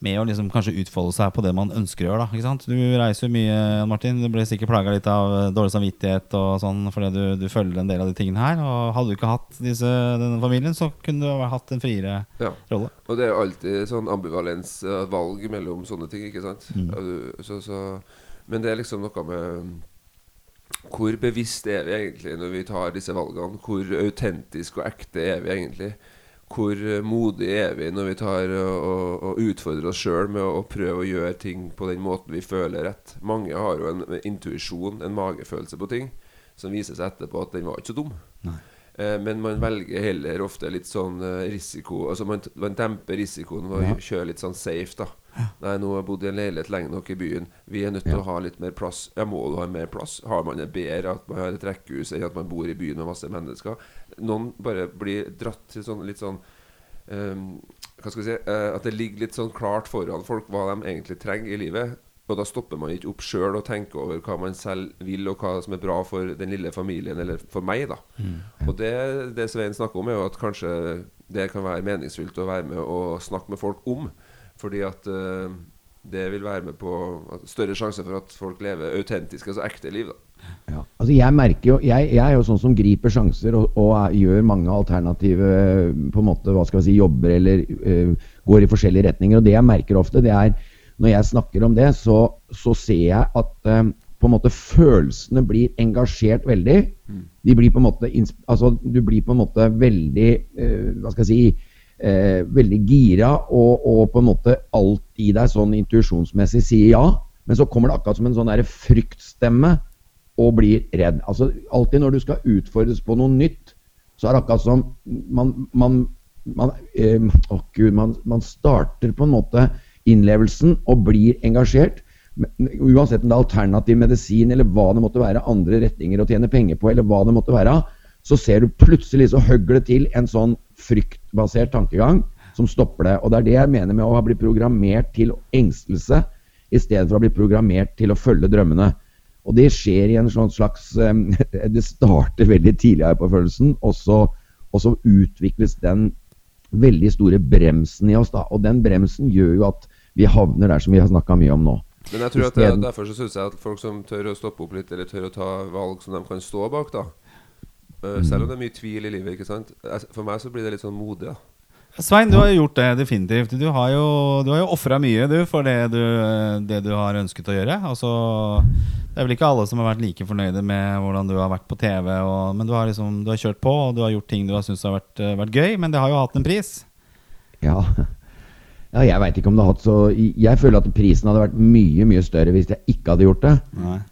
med å liksom kanskje utfolde seg på det man ønsker å gjøre. Da, ikke sant? Du reiser jo mye, Martin. Du ble sikkert plaga litt av dårlig samvittighet og sånn fordi du, du, følger en del av de tingene her. Og hadde du ikke hatt disse, denne familien, så kunne du hatt en friere ja. rolle. Og det er jo alltid sånn ambivalens uh, valg mellom sånne ting, ikke sant. Mm. Så, så, men det er liksom noe med hvor bevisst er vi egentlig når vi tar disse valgene? Hvor autentisk og ekte er vi egentlig? Hvor modige er vi når vi tar og, og utfordrer oss sjøl med å, prøve å gjøre ting på den måten vi føler rett. Mange har jo en, intuisjon, en magefølelse på ting, som viser seg etterpå at den var ikke så dum. Eh, men man velger heller ofte litt sånn eh, risiko Altså man, man demper risikoen ved ja. å kjøre litt sånn safe, da. Ja. Nei, nå har jeg bodd i en leilighet lenge nok i byen. Vi er nødt til ja. å ha litt mer plass. Ja, må du ha mer plass? Har man det bedre at man har et rekkehus enn at man bor i byen med masse mennesker? Noen bare blir dratt til sånn litt sånn um, Hva skal vi si uh, At det ligger litt sånn klart foran folk hva de egentlig trenger i livet. Og da stopper man ikke opp sjøl og tenker over hva man selv vil, og hva som er bra for den lille familien, eller for meg, da. Mm. Og det, det Svein snakker om, er jo at kanskje det kan være meningsfylt å være med og snakke med folk om. Fordi at uh, det vil være med på større sjanse for at folk lever autentiske, altså ekte liv. da ja. Altså jeg merker jo jeg, jeg, er jo sånn som griper sjanser og, og er, gjør mange alternative på en måte, hva skal vi si, jobber eller uh, går i forskjellige retninger. Og det jeg merker ofte, det er når jeg snakker om det, så, så ser jeg at uh, på en måte følelsene blir engasjert veldig. Mm. De blir på en måte altså, Du blir på en måte veldig uh, Hva skal jeg si uh, veldig gira, og, og, på en måte alt i deg sånn intuisjonsmessig sier ja. Men så kommer det akkurat som en sånn fryktstemme og blir redd. Altså Alltid når du skal utfordres på noe nytt, så er det akkurat som man, man, man, eh, oh Gud, man, starter på en måte innlevelsen og blir engasjert. Uansett om det er alternativ medisin eller hva det måtte være, andre retninger å tjene penger på, eller hva det måtte være, så ser du plutselig så høgler det til en sånn fryktbasert tankegang som stopper det. Og det er det jeg mener med å ha blitt programmert til engstelse i stedet for å bli programmert til å følge drømmene. Og det skjer i en sånn slags um, <laughs> Det starter veldig tidlig her på følelsen, og så, og så, utvikles den veldig store bremsen i oss. da, Og den bremsen gjør jo at vi havner der som vi har snakka mye om nå. Men jeg tror at det, derfor så syns jeg at folk som tør å stoppe opp litt, eller tør å ta valg som de kan stå bak, da Eh, selv om det er mye tvil i livet. ikke sant? For meg så blir det litt sånn modig. da Svein, du har gjort det definitivt. Du har jo, du jo ofra mye du, for det du, det du har ønsket å gjøre. Altså, det er vel ikke alle som har vært like fornøyde med hvordan du har vært på TV. Og, men du har, liksom, du har kjørt på, og du har gjort ting du har syntes har vært, vært gøy. Men det har jo hatt en pris. Ja. Ja jeg veit ikke om det har hatt så Jeg føler at prisen hadde vært mye, mye større hvis jeg ikke hadde gjort det.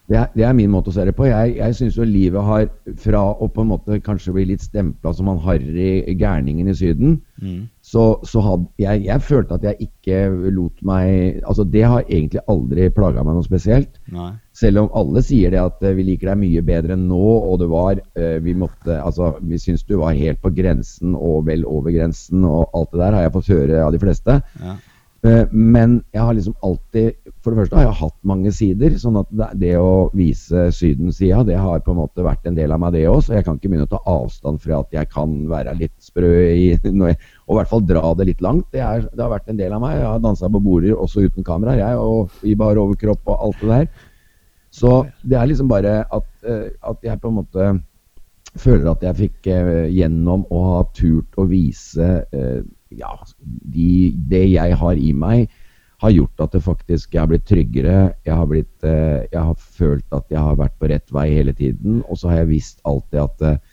Det er, det er min måte å se det på. Jeg, jeg syns jo livet har, fra å på en måte kanskje bli litt stempla som han harry gærningen i Syden, Mm. Så, så hadde jeg, jeg følte at jeg ikke lot meg Altså, det har egentlig aldri plaga meg noe spesielt. Nei. Selv om alle sier det at eh, vi liker deg mye bedre enn nå, og det var eh, Vi måtte Altså, vi syns du var helt på grensen og vel over grensen, og alt det der har jeg fått høre av de fleste. Ja. Eh, Men jeg har liksom alltid For det første har jeg hatt mange sider. Sånn at det, å vise Syden-sida, det har på en måte vært en del av meg, det òg. Så jeg kan ikke begynne å ta avstand fra at jeg kan være litt sprø i <laughs> jeg, Og i hvert fall dra det litt langt. Det, er, det har vært en del av meg. Jeg har dansa på border også uten kamera, jeg, og i bar overkropp og alt det der. Så det er liksom bare at, eh, at jeg på en måte føler at jeg fikk eh, gjennom å ha turt å vise eh, ja, de, det jeg har i meg, har gjort at det faktisk jeg har blitt tryggere. Jeg har, blitt, eh, jeg har følt at jeg har vært på rett vei hele tiden. Og så har jeg visst alltid at,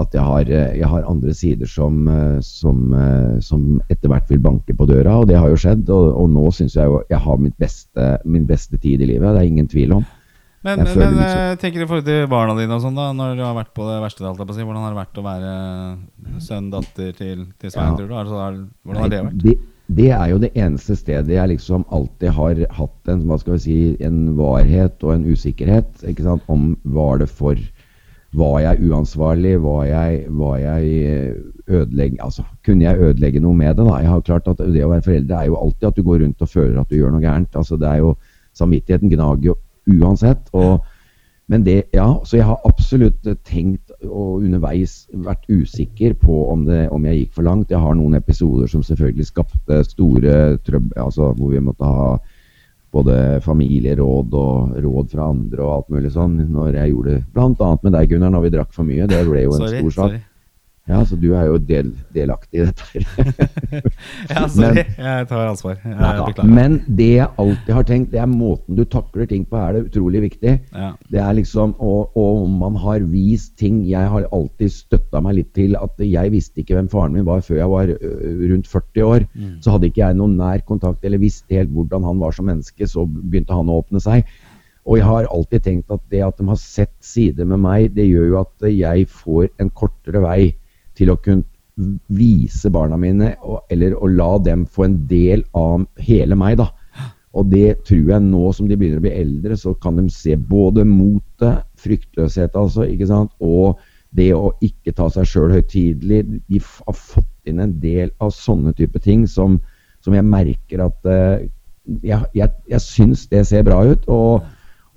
at jeg, har, jeg har andre sider som, som, som etter hvert vil banke på døra, og det har jo skjedd. Og, og nå syns jeg jo jeg har beste, min beste tid i livet. Det er ingen tvil om. Men, Jeg men, liksom- eh, tenker i forhold til barna dine og sånn, da når du har vært på det verste? alt, si, hvordan har det vært å være sønn, datter til, til Svein? Ja. tror du? Altså, har- hvordan har det vært? Det, det er jo det eneste stedet jeg liksom alltid har hatt en, hva skal vi si, en varhet og en usikkerhet. Ikke sant? Om var det for Var jeg uansvarlig? Var jeg, var jeg ødelegge altså, Kunne jeg ødelegge noe med det? da? Jeg har klart at Det å være forelder er jo alltid at du går rundt og føler at du gjør noe gærent. altså det er jo Samvittigheten gnager jo uansett. og men det, ja, så jeg har absolutt eh, tenkt og underveis vært usikker på om, det, om jeg gikk for langt. Jeg har noen episoder som selvfølgelig skapte store trøbbel, altså hvor vi måtte ha både familieråd og råd fra andre og alt mulig sånn. Når jeg gjorde det bl.a. med deg, Gunnar, når vi drakk for mye. Det ble jo en Sorry. stor sak. sorry. Ja, så du er jo del, delaktig i dette. <laughs> Ja, sorry. jeg tar ansvar. Jeg Ja, da. Men det jeg alltid har tenkt, det er måten du takler ting på, er det utrolig viktig. Ja. Det er liksom, og, og om man har vist ting Jeg har alltid støtta meg litt til at jeg visste ikke hvem faren min var før jeg var rundt 40 år. Så hadde ikke jeg noen nær kontakt eller visste helt hvordan han var som menneske, så begynte han å åpne seg. Og jeg har alltid tenkt at det at de har sett sider med meg, det gjør jo at jeg får en kortere vei til å kunne vise barna mine, eller å la dem få en del av hele meg, da. Og det tror jeg nå som de begynner å bli eldre, så kan de se både motet, fryktløshet altså, ikke sant, og det å ikke ta seg sjøl høytidelig. De har fått inn en del av sånne type ting som, som jeg merker at uh, jeg, jeg, jeg syns det ser bra ut. og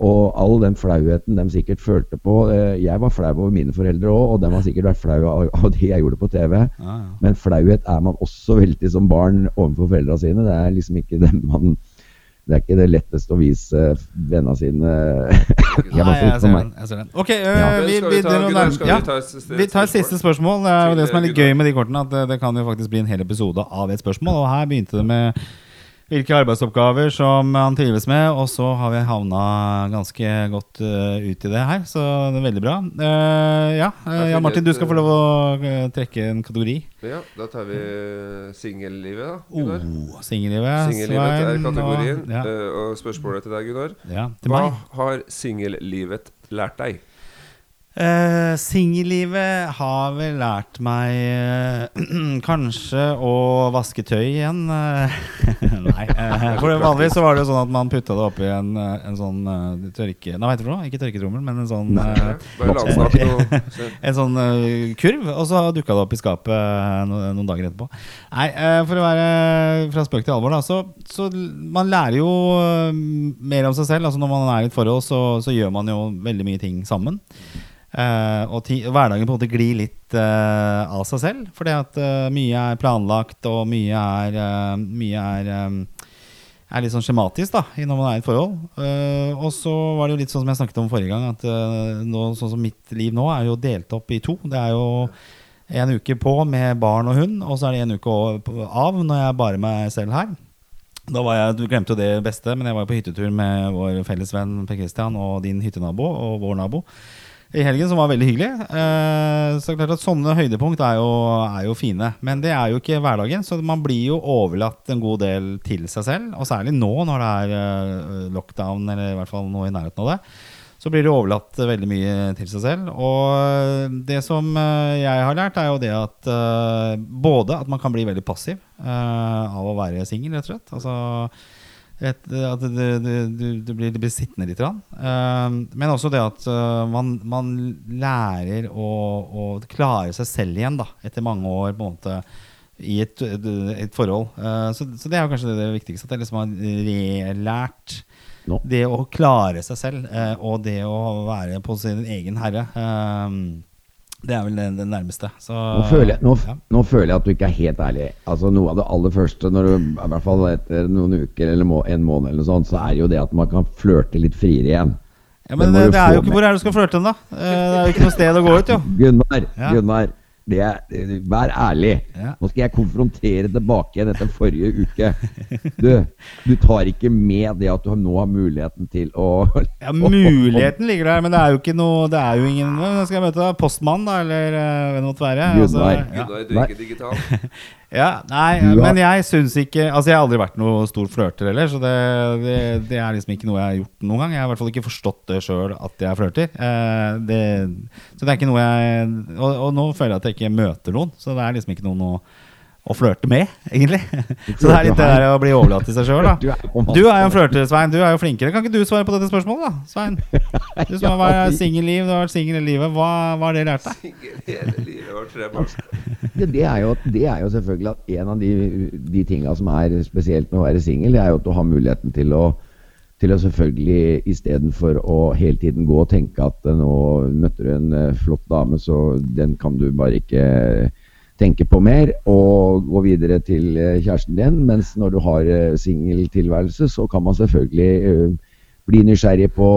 og all den flauheten de sikkert følte på eh, Jeg var flau over mine foreldre òg, og de har sikkert vært flau av, det jeg gjorde på TV. Ja, ja. Men flauhet er man også veldig som barn overfor foreldra sine. Det er liksom ikke det man Det er ikke det letteste å vise vennene sine <laughs> Nei, jeg ser den. Jeg ser den. Ok, øh, Ja. Vi, vi, vi ta- det noe Gunnar, ja, vi tar siste spørsmål. Det er jo det som er litt gøy med de kortene. At det, det kan jo faktisk bli en hel episode av et spørsmål. Og her begynte det med hvilke arbeidsoppgaver som han trives med, og så har vi havna ganske godt uh, ut i det her. Så det er veldig bra. Uh, ja, eh, Jeg Martin, du skal få lov å trekke en kategori. Ja, da tar vi singellivet, da. Gunnar. Oh, Singellivet. Singellivet er kategorien. og-. Ja, eh, Og spørsmålet til deg, Gunnar. ja, til Hva meg. har singellivet lært deg? Uh, Singellivet har vel lært meg uh, <clears throat> kanskje å vaske tøy igjen. eh. <laughs> nei. eh, for Vanligvis så var det jo sånn at man putta det oppi en, en sånn tørke... Nei, vet du? Ikke tørketrommel, men en sånn <laughs> <laughs> en sånn kurv, og så dukka det opp i skapet no, noen dager etterpå. Nei, for å være fra spøk til alvor, da, så, så man lærer jo mer om seg selv. Altså Når man er i et forhold, så, så gjør man jo veldig mye ting sammen. Eh, og hverdagen på en måte glir litt uh, av seg selv. Fordi at eh, mye er planlagt, og mye er, mye er um, er litt sånn skjematisk da når man er i et forhold. Og så var det jo litt sånn som jeg snakket om forrige gang, at nå, sånn som mitt liv nå er jo delt opp i to. Det er jo en uke på med barn og hund, og så er det en uke av når jeg er bare meg selv her. Da var jeg, Du glemte jo det beste, men jeg var jo på hyttetur med vår felles venn Per Christian og din hyttenabo og vår nabo i helgen, som var veldig hyggelig. Eh, så klart at Sånne høydepunkt er jo, er jo fine. Men det er jo ikke hverdagen, så man blir jo overlatt en god del til seg selv. Og særlig nå når det er eh, lockdown, eller i hvert fall noe i nærheten av det. Så blir det overlatt veldig mye til seg selv. Og det som eh, jeg har lært, er jo det at eh, både at man kan bli veldig passiv eh, av å være singel, rett og slett. Altså et, at du, du, du, blir, du blir sittende litt. Eh, men også det at uh, man, man lærer å, å klare seg selv igjen da, etter mange år på en måte i et, et, forhold. Uh, så, så det er jo kanskje det, det viktigste. At jeg liksom har relært no. det å klare seg selv eh, og det å være på sin egen herre. eh, det er vel det, det nærmeste. Så, Nå føler, jeg, nå, ja. nå føler jeg at du ikke er helt ærlig. Altså Noe av det aller første, når du, i hvert fall etter noen uker eller må, en måned, eller noe sånt, så er jo det at man kan flørte litt friere igjen. Ja, men det, det er jo ikke med. Hvor er det du skal flørte hen, da? Eh, Det er jo ikke noe sted å gå ut, jo. Gunnar, Ja. Gunnar det er, vær ærlig. Ja. Nå skal jeg konfrontere tilbake igjen etter forrige uke. Du, du tar ikke med det at du nå har muligheten til å Ja, Muligheten ligger der, men det er jo ikke noe Det er jo ingen skal jeg møte? Postmann, da? Eller eh, hvem det måtte være? Gunnar. ja. Gunnar, du er ikke digital. Ja, Nei, har- men jeg syns ikke Altså, jeg har aldri vært noe stor flørter heller, så det, det, det er liksom ikke noe jeg har gjort noen gang. Jeg har i hvert fall ikke forstått det sjøl at jeg flørter. Eh, det, så det er ikke noe jeg og, og nå føler jeg at jeg ikke møter noen, så det er liksom ikke noen å å flørte med, egentlig. <laughs> Så det er litt det der å bli overlatt til seg sjøl, da. Du er jo en flørter, Svein. Du er jo flinkere. Kan ikke du svare på dette spørsmålet, da? Svein? <laughs> Du som har vært singelliv, du har vært singel i livet. Hva, hva har det lært deg? Hele livet <laughs> det, er jo, det er jo selvfølgelig at en av de, de tinga som er spesielt med å være singel, det er jo at du har muligheten til å til å selvfølgelig istedenfor å hele tiden gå og tenke at nå møtte du en eh, flott dame, så den kan du bare ikke tenke på mer, og gå videre til eh, kjæresten din. Mens når du har eh, singeltilværelse, så kan man selvfølgelig eh, bli nysgjerrig på,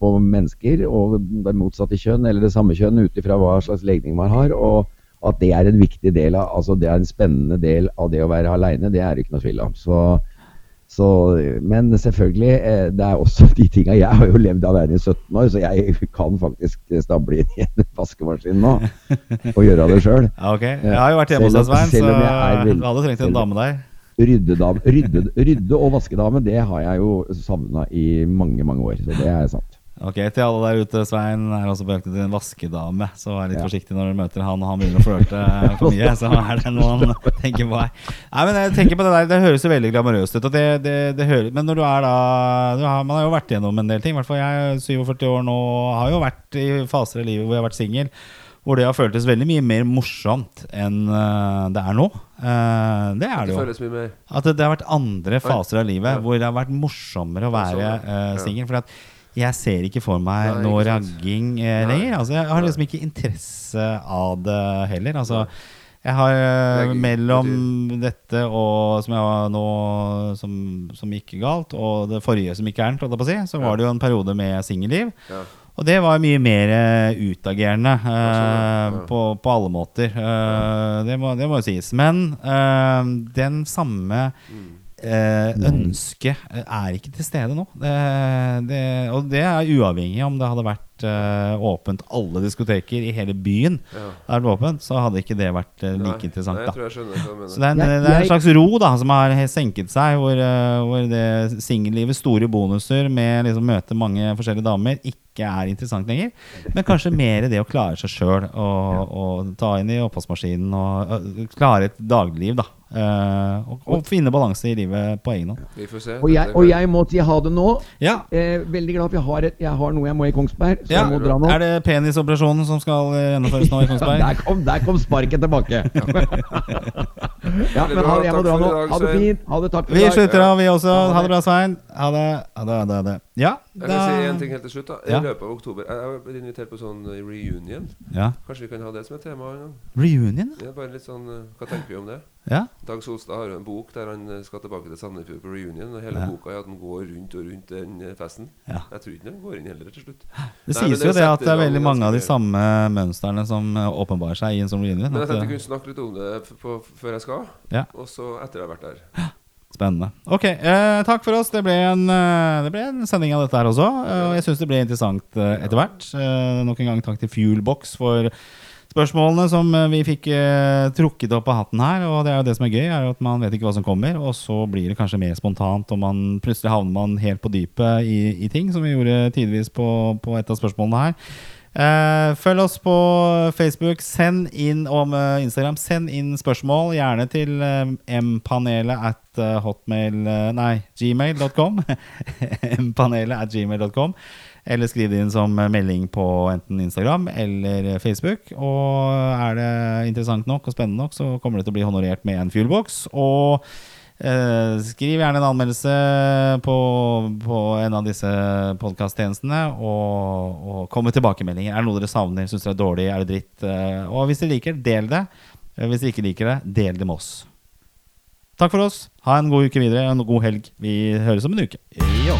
på mennesker og det motsatte kjønn, eller det samme kjønn, ut ifra hva slags legning man har. og at det er en viktig del av, altså det er en spennende del av det å være aleine, det er det ikke noe tvil om. Så, så, men selvfølgelig, eh, det er også <laughs> de tinga Jeg har jo levd alene i 17 år, så jeg kan faktisk stable inn i en <laughs> vaskemaskin nå og gjøre det sjøl. <laughs> Ja, ok. Jeg har jo vært hjemme hos deg, Svein, så du hadde trengt en dame der. Ryddedame, rydde, rydde og vaskedame, det har jeg jo savna i mange, mange år. Så det er sant. Ok, Til alle der ute, Svein er også på jakt etter en vaskedame. Så vær litt Ja. forsiktig når du møter han og han begynner å flørte for mye. Så er det noe han tenker på her. Nei, men jeg tenker på Det der Det høres jo veldig glamorøst ut. Og det, det, det hører, men når du er da du har, Man har jo vært gjennom en del ting. I hvert fall jeg er 47 år nå har jo vært i faser i livet hvor jeg har vært singel. Hvor det har føltes veldig mye mer morsomt enn eh, det er nå. Eh, det er det Det jo. At det, det har vært andre faser av livet hvor det har vært morsommere å være uh, singel. Jeg ser ikke for meg Nei, noe ragging eh, lenger. Altså, jeg har liksom ikke interesse av det heller. Altså, jeg har eh, Ragging mellom dette og som nå som, som gikk galt, og det forrige som gikk gærent, si, så var det jo en periode med singelliv. Ja. Og det var mye mer eh, utagerende eh, ja. på, på alle måter. Eh, det, må, det må jo sies. Men eh, den samme eh, ønsket eh, er ikke til stede nå. Det, det, og det er uavhengig om det hadde vært eh, åpent alle diskoteker i hele byen. Ja. Er det åpent, så hadde ikke det vært eh, Nei, like interessant. Nei, jeg jeg skjønner så det er, en, det er en slags ro da som har senket seg, hvor, eh, hvor det singellivet, store bonuser med liksom møte mange forskjellige damer, ikke er interessant lenger. Men kanskje mer det å klare seg sjøl og, og ta inn i oppvaskmaskinen og øh, klare et dagligliv, da. Eh, og, og finne balanse i livet på egen hånd. Vi får se. Og jeg, og jeg må si ha det nå. Ja. Eh, veldig glad for jeg har, et, jeg har noe jeg må i Kongsberg, så ja. jeg må dra nå. Er det penisoperasjonen som skal eh, gjennomføres nå i <laughs> Kongsberg? Der kom, der kom sparket tilbake. <laughs> ja, men ha, jeg må dra nå. Ha det fint. Ha det. Takk for Vi i dag. slutter av, vi også. Ha det. Bra, Svein. Ha det. Ha det, ha det, ha det. Ja, Jeg kan si en ting helt til slutt. da I Ja. løpet av oktober Jeg har blitt invitert på sånn reunion. ja. Kanskje vi kan ha det som et tema en gang? Reunion? Ja, bare litt sånn eh, Hva tenker vi om det? Ja. Dag Solstad har jo en bok der han eh, skal tilbake til Sandefjord på reunion. Og hele Ja. boka er at han går rundt og rundt den eh, festen. Ja. Jeg tror ikke han går inn heller til slutt. Det Nei, sies det jo det at det er veldig mange av de samme mønstrene som eh, åpenbarer seg i en sånn reunion. Men jeg tenkte jeg kunne snakke litt om det på, før jeg skal. Ja. Og så etter jeg har vært der. Spennende. Ok, eh, takk for oss. Det ble, en, det ble en sending av dette her også. og jeg syns det ble interessant eh, etter hvert. Eh, nok en gang takk til Fuelbox for spørsmålene som eh, vi fikk eh, trukket opp av hatten her. Og det er jo det som er gøy, er at man vet ikke hva som kommer. Og så blir det kanskje mer spontant, og man, plutselig havner man helt på dypet i, i ting, som vi gjorde tidvis på, på et av spørsmålene her. Eh, følg oss på Facebook. Send inn om eh, Instagram Send inn spørsmål, gjerne til eh, mpanelet at eh, hotmail Nei, gmail.com. <laughs> mpanelet at gmail.com. Eller skriv det inn som melding på enten Instagram eller Facebook. Og er det interessant nok og spennende nok, så kommer det til å bli honorert med en fuelbox. Og Eh, skriv gjerne en anmeldelse på, på en av disse podkasttjenestene, og, og kom med tilbakemeldinger. Er det noe dere savner? Syns dere er dårlig? Er det dritt? Eh, og hvis dere liker, del det. Eh, Hvis dere ikke liker det, del det med oss. Takk for oss. Ha en god uke videre. En god helg. Vi høres om en uke. Jo.